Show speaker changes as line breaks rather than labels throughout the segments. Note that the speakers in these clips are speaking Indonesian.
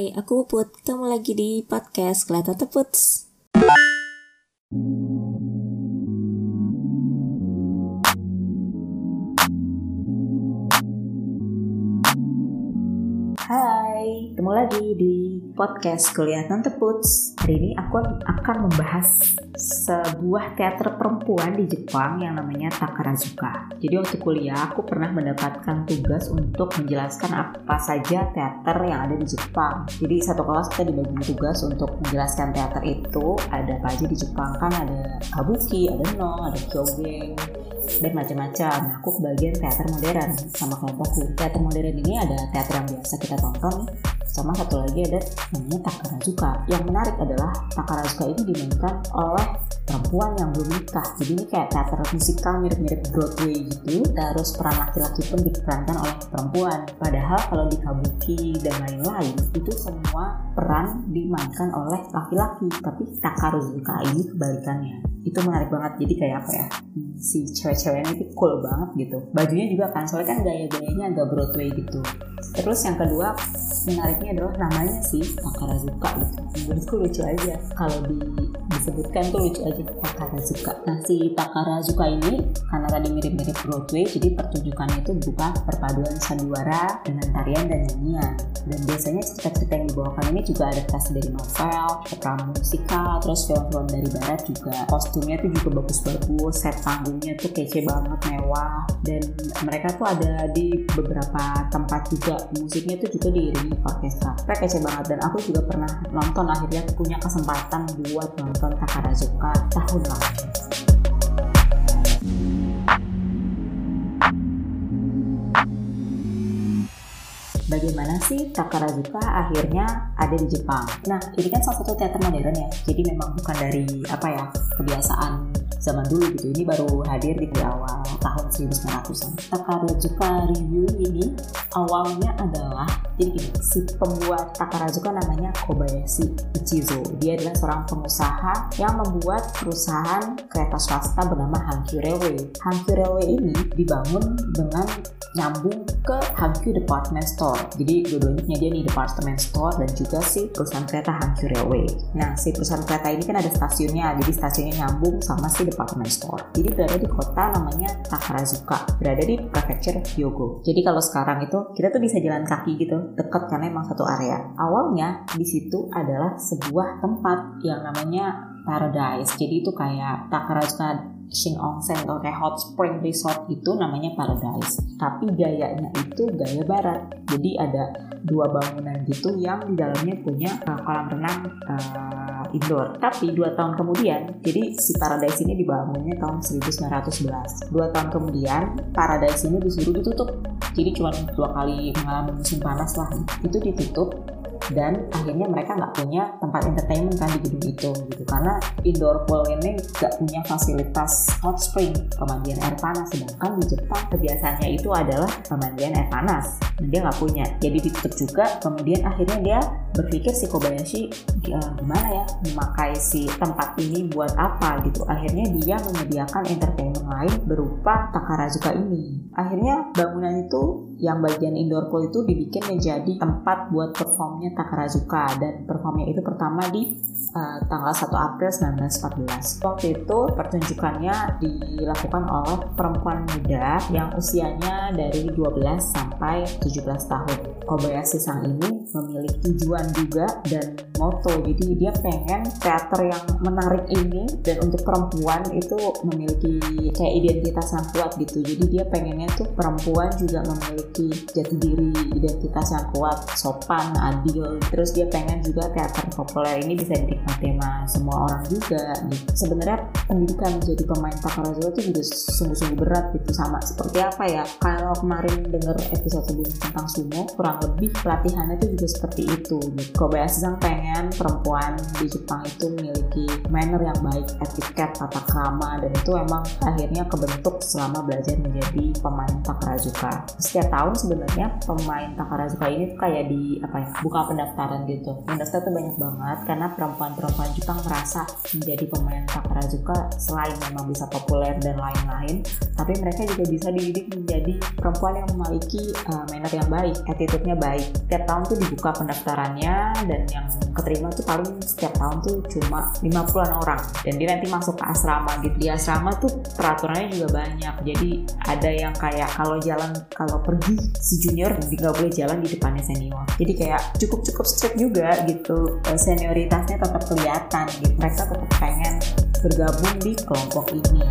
Hai, aku Put. Ketemu lagi di podcast Kelihatan Teputs. Ketemu lagi di podcast Kuliah Tante Puts. Hari ini aku akan membahas sebuah teater perempuan di Jepang yang namanya Takarazuka. Jadi waktu kuliah aku pernah mendapatkan tugas untuk menjelaskan apa saja teater yang ada di Jepang. Jadi satu kelas kita dibagi tugas untuk menjelaskan teater itu ada apa aja di Jepang kan ada kabuki, ada no, ada kyogeng, dan macam-macam. Aku kebagian teater modern sama kelompokku. Teater modern ini ada teater yang biasa kita tonton, sama satu lagi ada namanya Takarazuka. Yang menarik adalah Takarazuka ini dimainkan oleh perempuan yang belum nikah. Jadi ini kayak teater musikal mirip-mirip Broadway gitu. Terus peran laki-laki pun diperankan oleh perempuan. Padahal kalau di Kabuki dan lain-lain itu semua peran dimainkan oleh laki-laki. Tapi Takarazuka ini kebalikannya. Itu menarik banget. Jadi kayak apa ya? Si cewek-ceweknya itu cool banget gitu. Bajunya juga kan, soalnya kan gaya-gayanya agak Broadway gitu. Terus yang kedua menariknya adalah namanya sih Takarazuka gitu. Menurutku lucu aja. Kalau di, disebutkan tuh aja Takarazuka. Nah si Takarazuka ini karena tadi mirip-mirip Broadway, jadi pertunjukannya itu berupa perpaduan sandiwara dengan tarian dan nyanyian. Dan biasanya cerita-cerita yang dibawakan ini juga adaptasi dari novel, drama musikal, terus film-film dari barat juga. Kostumnya tuh juga bagus-bagus, set panggungnya tuh kece banget, mewah. Dan mereka tuh ada di beberapa tempat juga. Musiknya tuh juga diiringi orkestra. Kayak kece banget dan aku juga pernah nonton akhirnya punya kesempatan buat nonton Takarazuka tahun lalu. Bagaimana sih Takarazuka akhirnya ada di Jepang. Nah, ini kan salah satu teater modern ya, jadi memang bukan dari apa ya kebiasaan zaman dulu gitu. Ini baru hadir di awal tahun 1900-an. Takarazuka Review ini awalnya adalah jadi gini, si pembuat Takarazuka namanya Kobayashi Ichizo. Dia adalah seorang pengusaha yang membuat perusahaan kereta swasta bernama Hankyu Railway. Hankyu Railway ini dibangun dengan nyambung ke Hankyu Department Store. Jadi dua-duanya punya dia nih department store dan juga si perusahaan kereta Hankyu Railway. Nah si perusahaan kereta ini kan ada stasiunnya, jadi stasiunnya nyambung sama si department store. Jadi berada di kota namanya Takarazuka, berada di prefecture Hyogo. Jadi kalau sekarang itu kita tuh bisa jalan kaki gitu, dekat karena emang satu area. Awalnya di situ adalah sebuah tempat yang namanya Paradise. Jadi itu kayak Takarazuka Shin Onsen atau kayak hot spring resort itu namanya Paradise. Tapi gayanya itu gaya barat. Jadi ada dua bangunan gitu yang di dalamnya punya uh, kolam renang uh, indoor. Tapi dua tahun kemudian, jadi si Paradise ini dibangunnya tahun 1911. Dua tahun kemudian, Paradise ini disuruh ditutup. Jadi cuma dua kali mengalami musim panas lah. Itu ditutup dan akhirnya mereka nggak punya tempat entertainment kan di gedung itu gitu. Karena indoor pool ini nggak punya fasilitas hot spring pemandian air panas. Sedangkan di Jepang kebiasaannya itu adalah pemandian air panas. Dan dia nggak punya. Jadi ditutup juga kemudian akhirnya dia berpikir si Kobayashi gimana ya memakai si tempat ini buat apa? Gitu. Akhirnya dia menyediakan entertainment lain berupa Takarazuka ini. Akhirnya bangunan itu yang bagian indoor pool itu dibikin menjadi tempat buat performnya Takarazuka dan performnya itu pertama di uh, tanggal 1 April 1914. Waktu itu pertunjukannya dilakukan oleh perempuan muda yang usianya dari 12 sampai 17 tahun. Kobayashi Sang ini memiliki tujuan juga dan moto. Jadi dia pengen teater yang menarik ini dan untuk perempuan itu memiliki kayak identitas yang kuat gitu. Jadi dia pengennya tuh perempuan juga memiliki jati diri, identitas yang kuat, sopan, adil. Terus dia pengen juga teater populer ini bisa dinikmati sama semua orang juga. Gitu. Sebenarnya pendidikan jadi pemain Takarazuka itu juga sungguh-sungguh berat gitu sama seperti apa ya? Kalau kemarin denger episode sebelumnya tentang sumo, kurang lebih pelatihannya itu juga seperti itu. Gitu. Kobayashi Sang pengen perempuan di Jepang itu memiliki manner yang baik, etiket, tata krama, dan itu emang akhirnya kebentuk selama belajar menjadi pemain Takarazuka. Setiap tahun sebenarnya pemain Takarazuka ini tuh kayak di apa ya buka pendaftaran gitu. Pendaftar tuh banyak banget karena perempuan-perempuan Jepang merasa menjadi pemain takarazuka selain memang bisa populer dan lain-lain tapi mereka juga bisa dididik menjadi perempuan yang memiliki uh, manner yang baik attitude-nya baik. Setiap tahun tuh dibuka pendaftarannya dan yang keterima tuh paling setiap tahun tuh cuma 50-an orang. Dan dia nanti masuk ke asrama gitu. Di asrama tuh peraturannya juga banyak. Jadi ada yang kayak kalau jalan kalau pergi si junior nggak boleh jalan di depannya senior. Jadi kayak cukup cukup strict juga gitu. Senioritasnya tetap kelihatan gitu. Mereka tetap pengen bergabung di kelompok ini.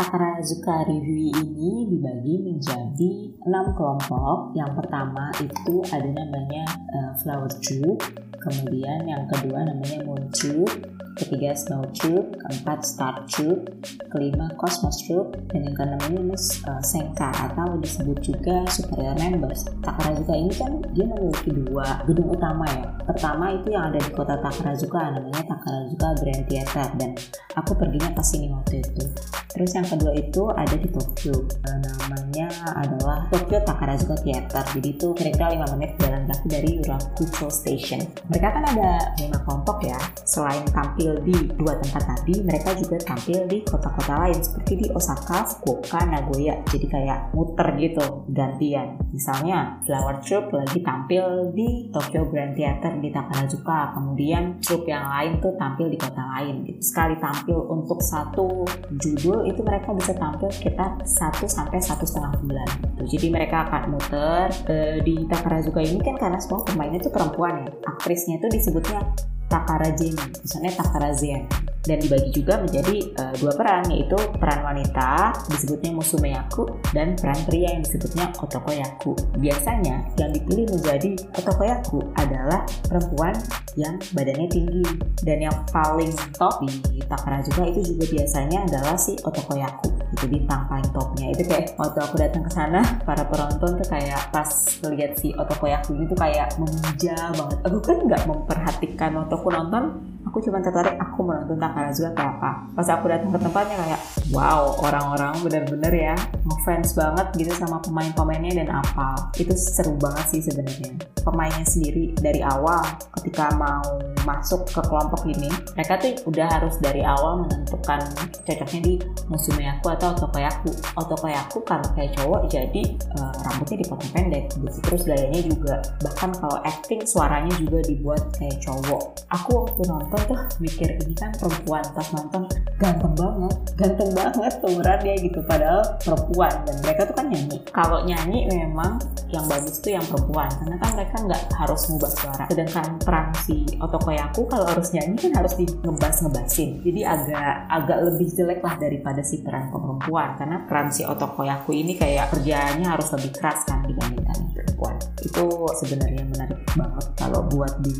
Takarazuka Review ini dibagi menjadi enam kelompok. Yang pertama itu ada namanya uh, Flower Tube, kemudian yang kedua namanya Moon Tube, ketiga Snow Tube, keempat Star Tube, kelima Cosmos Tube, dan yang keenam ini uh, Senka atau disebut juga Superior Members. Takarazuka ini kan dia memiliki dua gedung utama ya. Pertama itu yang ada di kota Takarazuka namanya Takarazuka Grand Theater dan aku perginya ke sini waktu itu. Terus yang kedua itu ada di Tokyo. Uh, namanya adalah Tokyo Takarazuka Theater. Jadi itu kira-kira 5 menit jalan kaki dari Urakucho Station. Mereka kan ada lima kelompok ya. Selain tampil di dua tempat tadi, mereka juga tampil di kota-kota lain seperti di Osaka, Fukuoka, Nagoya. Jadi kayak muter gitu, gantian. Misalnya Flower Troop lagi tampil di Tokyo Grand Theater di Takarazuka, kemudian troop yang lain tuh tampil di kota lain. Gitu. Sekali tampil untuk satu judul itu mereka bisa tampil sekitar 1 sampai satu setengah bulan. Gitu. Jadi mereka akan muter e, di Takarazuka ini kan karena semua pemainnya tuh perempuan ya. Aktrisnya itu disebutnya Takara Jenny, misalnya Takara Zen. Dan dibagi juga menjadi uh, dua peran, yaitu peran wanita disebutnya Musumeyaku dan peran pria yang disebutnya Otokoyaku. Biasanya yang dipilih menjadi Otokoyaku adalah perempuan yang badannya tinggi dan yang paling top di Takara juga itu juga biasanya adalah si Otokoyaku itu bintang topnya. Itu kayak waktu aku datang ke sana para penonton tuh kayak pas melihat si Otokoyaku itu kayak memuja banget. Aku kan nggak memperhatikan waktu aku nonton aku cuma tertarik aku menonton Takarazuka kayak apa. Pas aku datang ke tempatnya kayak wow orang-orang bener-bener ya ngefans banget gitu sama pemain-pemainnya dan apa. Itu seru banget sih sebenarnya. Pemainnya sendiri dari awal ketika mau masuk ke kelompok ini mereka tuh udah harus dari awal menentukan cocoknya di musuhnya aku atau otokoyaku otokoyaku kalau kayak cowok jadi uh, rambutnya dipotong pendek gitu. Terus gayanya juga bahkan kalau acting suaranya juga dibuat kayak cowok. Aku waktu nonton tuh mikir ini kan perempuan pas nonton ganteng banget ganteng banget pemerannya gitu. Padahal perempuan dan mereka tuh kan nyanyi. Kalau nyanyi memang yang bagus tuh yang perempuan karena kan mereka nggak harus ngubah suara. Sedangkan peran si otokoyaku kalau harus nyanyi kan harus di ngebas ngebasin jadi agak agak lebih jelek lah daripada si peran perempuan. Karena peran si otokoyaku ini kayak kerjaannya harus lebih keras kan dibandingkan perempuan. Itu sebenarnya menarik banget kalau buat di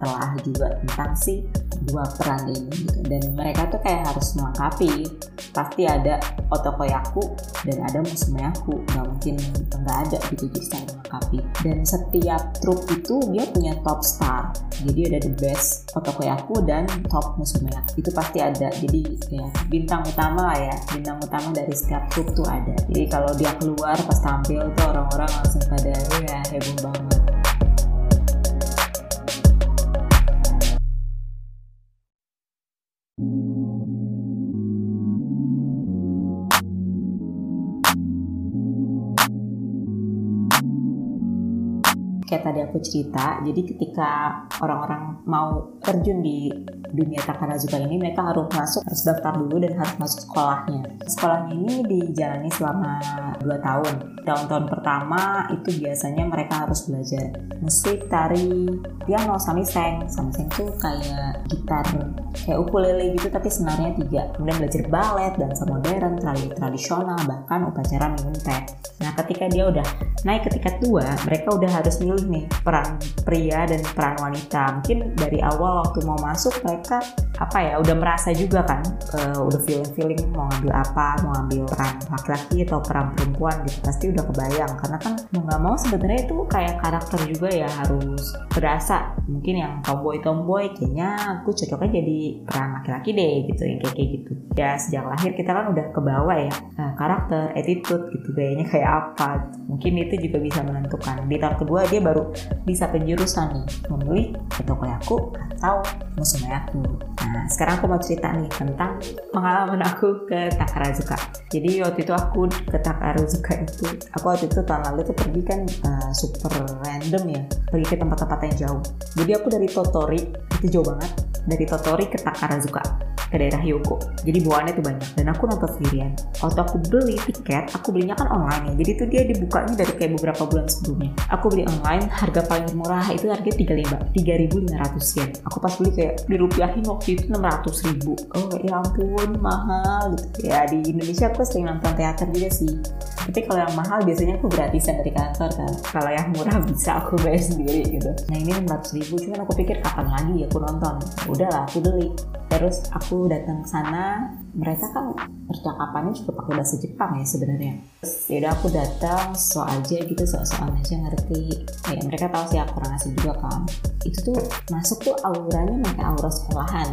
telah juga tentang si dua peran ini gitu. dan mereka tuh kayak harus melengkapi. Pasti ada otokoyaku dan ada musumeyaku nggak mungkin nggak ada gitu jadi saling melengkapi dan setiap trup itu dia punya top star. Jadi ada the best otokoyaku dan top musumeyaku itu pasti ada. Jadi ya bintang utama lah ya. Bintang utama dari setiap trup tuh ada. Jadi kalau dia keluar pas tampil tuh orang-orang langsung pada ya heboh banget kayak tadi aku cerita, jadi ketika orang-orang mau terjun di dunia Takarazuka ini, mereka harus masuk, harus daftar dulu dan harus masuk sekolahnya. Sekolahnya ini dijalani selama 2 tahun. Tahun-tahun pertama itu biasanya mereka harus belajar musik, tari, piano, samiseng. Samiseng tuh kayak gitar, kayak ukulele gitu tapi senarnya tiga. Kemudian belajar balet, dansa modern, tari tradisional, bahkan upacara minum teh. Nah ketika dia udah naik ke tingkat dua, mereka udah harus milih nih peran pria dan peran wanita mungkin dari awal waktu mau masuk mereka apa ya udah merasa juga kan uh, udah feeling feeling mau ngambil apa mau ngambil peran laki-laki atau peran perempuan gitu pasti udah kebayang. Karena kan mau nggak mau sebenarnya itu kayak karakter juga ya harus berasa. Mungkin yang tomboy tomboy kayaknya aku cocoknya jadi peran laki-laki deh gitu yang kayak kayak gitu. Ya sejak lahir kita kan udah kebawa ya. Nah, karakter attitude gitu gayanya kayak apa mungkin itu juga bisa menentukan. Di tahun kedua dia baru bisa penjurusan nih. Memilih aku atau musuh aku Nah, sekarang aku mau cerita nih tentang pengalaman aku ke Takarazuka. Jadi waktu itu aku ke Takarazuka itu, aku waktu itu tahun lalu tuh pergi kan uh, super random ya, pergi ke tempat-tempat yang jauh. Jadi aku dari Totori, itu jauh banget, dari Totori ke Takarazuka ke daerah Hyoko. Jadi bawaannya tuh banyak dan aku nonton sendirian. Waktu aku beli tiket, aku belinya kan online ya. Jadi tuh dia dibukanya dari kayak beberapa bulan sebelumnya. Aku beli online, harga paling murah itu harga 35 3.500 yen. Aku pas beli kayak dirupiahin waktu itu 600 ribu. Oh ya ampun mahal gitu. Ya di Indonesia aku sering nonton teater juga sih. Tapi kalau yang mahal biasanya aku gratisan dari kantor kan. Kalau yang murah bisa aku bayar sendiri gitu. Nah ini 600 ribu, cuman aku pikir kapan lagi aku nonton. Udahlah aku beli terus aku datang ke sana mereka kan percakapannya juga pakai bahasa Jepang ya sebenarnya. Yaudah aku datang so aja gitu soal-soal aja ngerti. Ya mereka tahu sih aku orang asing juga kan. Itu tuh masuk tuh auranya pakai aura sekolahan.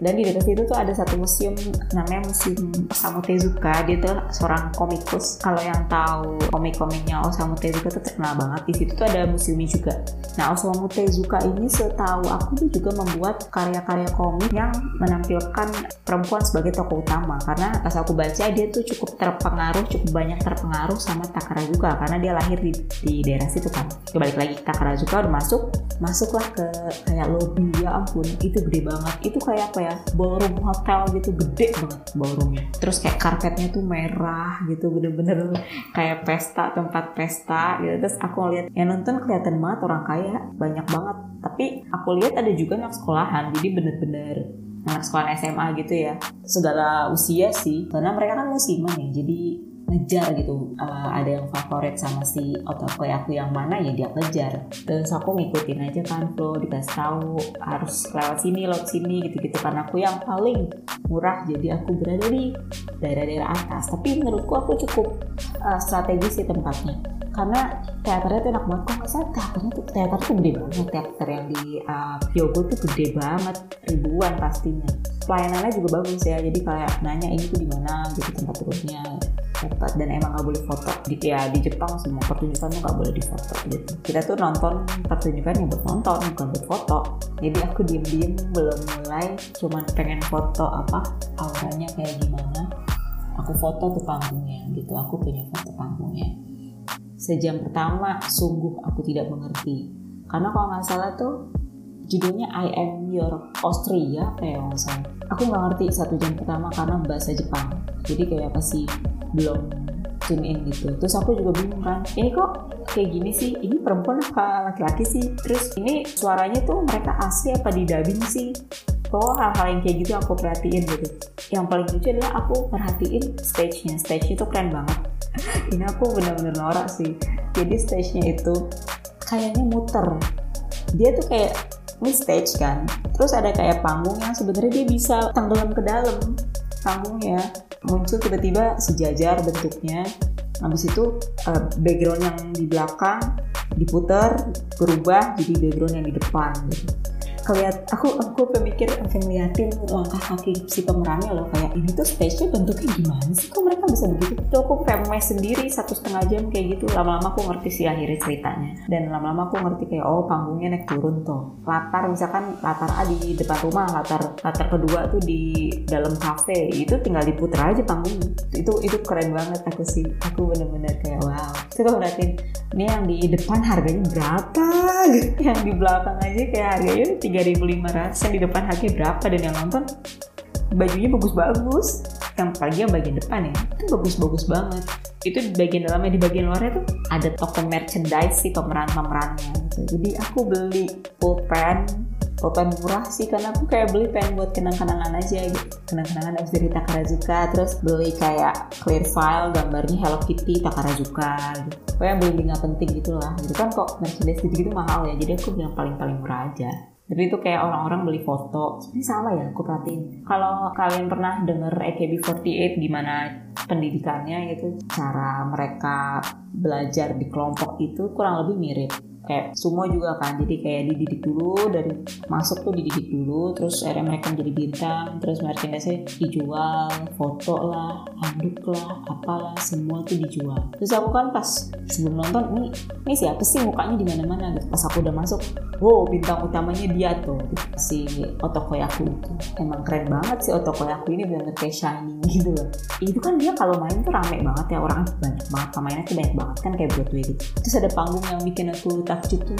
Dan di dekat situ tuh ada satu museum namanya museum Osamu Tezuka. Dia tuh seorang komikus. Kalau yang tahu komik-komiknya Osamu Tezuka tuh terkenal banget. Di situ tuh ada museumnya juga. Nah Osamu Tezuka ini setahu aku tuh juga membuat karya-karya komik yang menampilkan perempuan sebagai tokoh utama. Karena pas aku baca dia tuh cukup terpengaruh cukup banyak terpengaruh sama Takarazuka karena dia lahir di, di daerah situ kan. Kembali lagi Takarazuka udah masuk masuklah ke kayak lobby. Ya ampun itu gede banget. Itu kayak apa ya? Ballroom hotel gitu gede banget ballroomnya. Terus kayak karpetnya tuh merah gitu bener-bener kayak pesta tempat pesta gitu. Terus aku lihat yang nonton kelihatan banget orang kaya banyak banget. Tapi aku lihat ada juga anak sekolahan jadi bener-bener anak sekolah SMA gitu ya. Segala usia sih karena mereka kan musiman ya jadi ngejar gitu. Uh, ada yang favorit sama si otakoi aku yang mana ya dia kejar terus aku ngikutin aja kan flow dikasih tahu harus lewat sini lewat sini gitu-gitu. Karena aku yang paling murah jadi aku berada di daerah-daerah atas. Tapi menurutku aku cukup uh, strategis sih tempatnya karena teaternya tuh enak banget. Kok masa teaternya tuh teater tuh gede banget. Teater yang di uh, tuh gede banget. Ribuan pastinya. Pelayanannya juga bagus ya. Jadi kayak nanya ini tuh di mana gitu tempat turunnya dapat dan emang gak boleh foto. Di ya di Jepang semua pertunjukan tuh gak boleh difoto gitu. Kita tuh nonton pertunjukan yang buat nonton bukan buat foto. Jadi aku diem diem belum mulai. Cuman pengen foto apa auranya kayak gimana. Aku foto tuh panggungnya gitu. Aku punya foto panggungnya sejam pertama sungguh aku tidak mengerti. Karena kalau nggak salah tuh judulnya I am your Austria kayak nggak salah. Aku nggak ngerti satu jam pertama karena bahasa Jepang. Jadi kayak apa sih belum tune in gitu. Terus aku juga bingung kan ini kok kayak gini sih? Ini perempuan apa laki-laki sih? Terus ini suaranya tuh mereka asli apa di dubbing sih kok hal-hal yang kayak gitu aku perhatiin gitu. Yang paling lucu adalah aku perhatiin stage-nya. Stage-nya tuh keren banget. Ini aku bener-bener norak sih. Jadi stage-nya itu kayaknya muter. Dia tuh kayak ini stage kan? Terus ada kayak panggung yang sebenarnya dia bisa tenggelam ke dalam panggungnya. Muncul tiba-tiba sejajar bentuknya. Habis itu uh, background yang di belakang diputar berubah jadi background yang di depan keliat aku aku pemikir sampai ngeliatin langkah kaki si pemerannya loh kayak ini tuh stage-nya bentuknya gimana sih? Kok mereka bisa begitu? Tuh aku kayak sendiri satu setengah jam kayak gitu. Lama-lama aku ngerti sih akhirnya ceritanya. Dan lama-lama aku ngerti kayak oh panggungnya naik turun tuh. Latar misalkan latar A di depan rumah latar latar kedua tuh di dalam cafe itu tinggal diputar aja panggungnya itu itu keren banget aku sih. Aku bener-bener kayak wow. Terus aku ngeliatin ini yang di depan harganya berapa? Yang di belakang aja kayak harganya 3500 yang di depan harganya berapa dan yang nonton? Bajunya bagus-bagus. Yang pagi yang bagian depan ya itu bagus-bagus banget. Itu di bagian dalamnya di bagian luarnya tuh ada toko merchandise sih pemeran-pemerannya gitu. Jadi aku beli pulpen pulpen murah sih karena aku kayak beli pen buat kenang-kenangan aja gitu. Kenang-kenangan abis dari Takarazuka terus beli kayak clear file gambarnya Hello Kitty Takarazuka gitu. Pokoknya beli nggak penting gitu lah gitu kan kok merchandise gitu, gitu mahal ya jadi aku beli yang paling-paling murah aja tapi itu kayak orang-orang beli foto. Ini sama ya aku perhatiin. Kalau kalian pernah denger AKB48 gimana pendidikannya gitu? Cara mereka belajar di kelompok itu kurang lebih mirip kayak semua juga kan. Jadi kayak dididik dulu dari masuk tuh dididik dulu terus akhirnya mereka menjadi bintang terus merchandise dijual foto lah handuk lah apalah semua tuh dijual. Terus aku kan pas sebelum nonton ini ini siapa sih mukanya di mana mana gitu. Pas aku udah masuk wow bintang utamanya dia tuh. Si Otokoyaku itu. Emang keren banget sih Otokoyaku ini benar-benar kayak shining gitu loh. Itu kan dia kalau main tuh rame banget ya orang banyak banget. Pemainnya tuh banyak banget kan kayak Broadway gitu. Terus ada panggung yang bikin aku gitu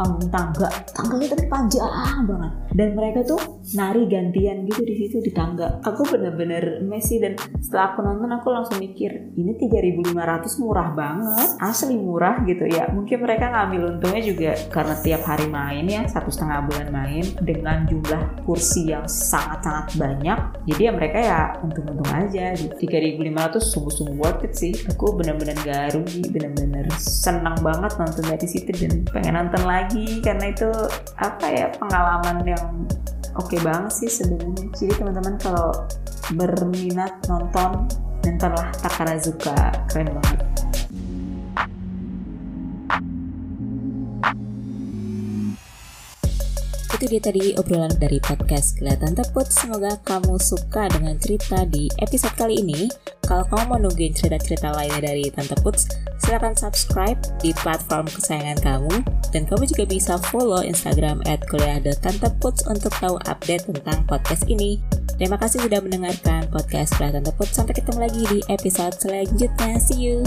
panggung tangga. Tangganya tapi panjang banget. Dan mereka tuh nari gantian gitu di situ di tangga. Aku bener-bener Messi dan setelah aku nonton aku langsung mikir ini 3500 murah banget. Asli murah gitu ya. Mungkin mereka ngambil untungnya juga karena tiap hari main ya satu setengah bulan main dengan jumlah kursi yang sangat-sangat banyak. Jadi ya mereka ya untung-untung aja gitu 3500 sungguh-sungguh worth it sih. Aku bener-bener gak rugi bener-bener senang banget nonton dari situ dan pengen nonton lagi lagi karena itu apa ya pengalaman yang oke okay banget sih sebenarnya. Jadi teman-teman kalau berminat nonton nontonlah Takarazuka keren banget
Itu dia tadi obrolan dari podcast Kelihatan Teput. Semoga kamu suka dengan cerita di episode kali ini. Kalau kamu mau nungguin cerita-cerita lainnya dari Tante Puts, silahkan subscribe di platform kesayangan kamu. Dan kamu juga bisa follow Instagram at kuliah.tanteputs untuk tahu update tentang podcast ini. Terima kasih sudah mendengarkan podcast Kelihatan Teput. Sampai ketemu lagi di episode selanjutnya. See you!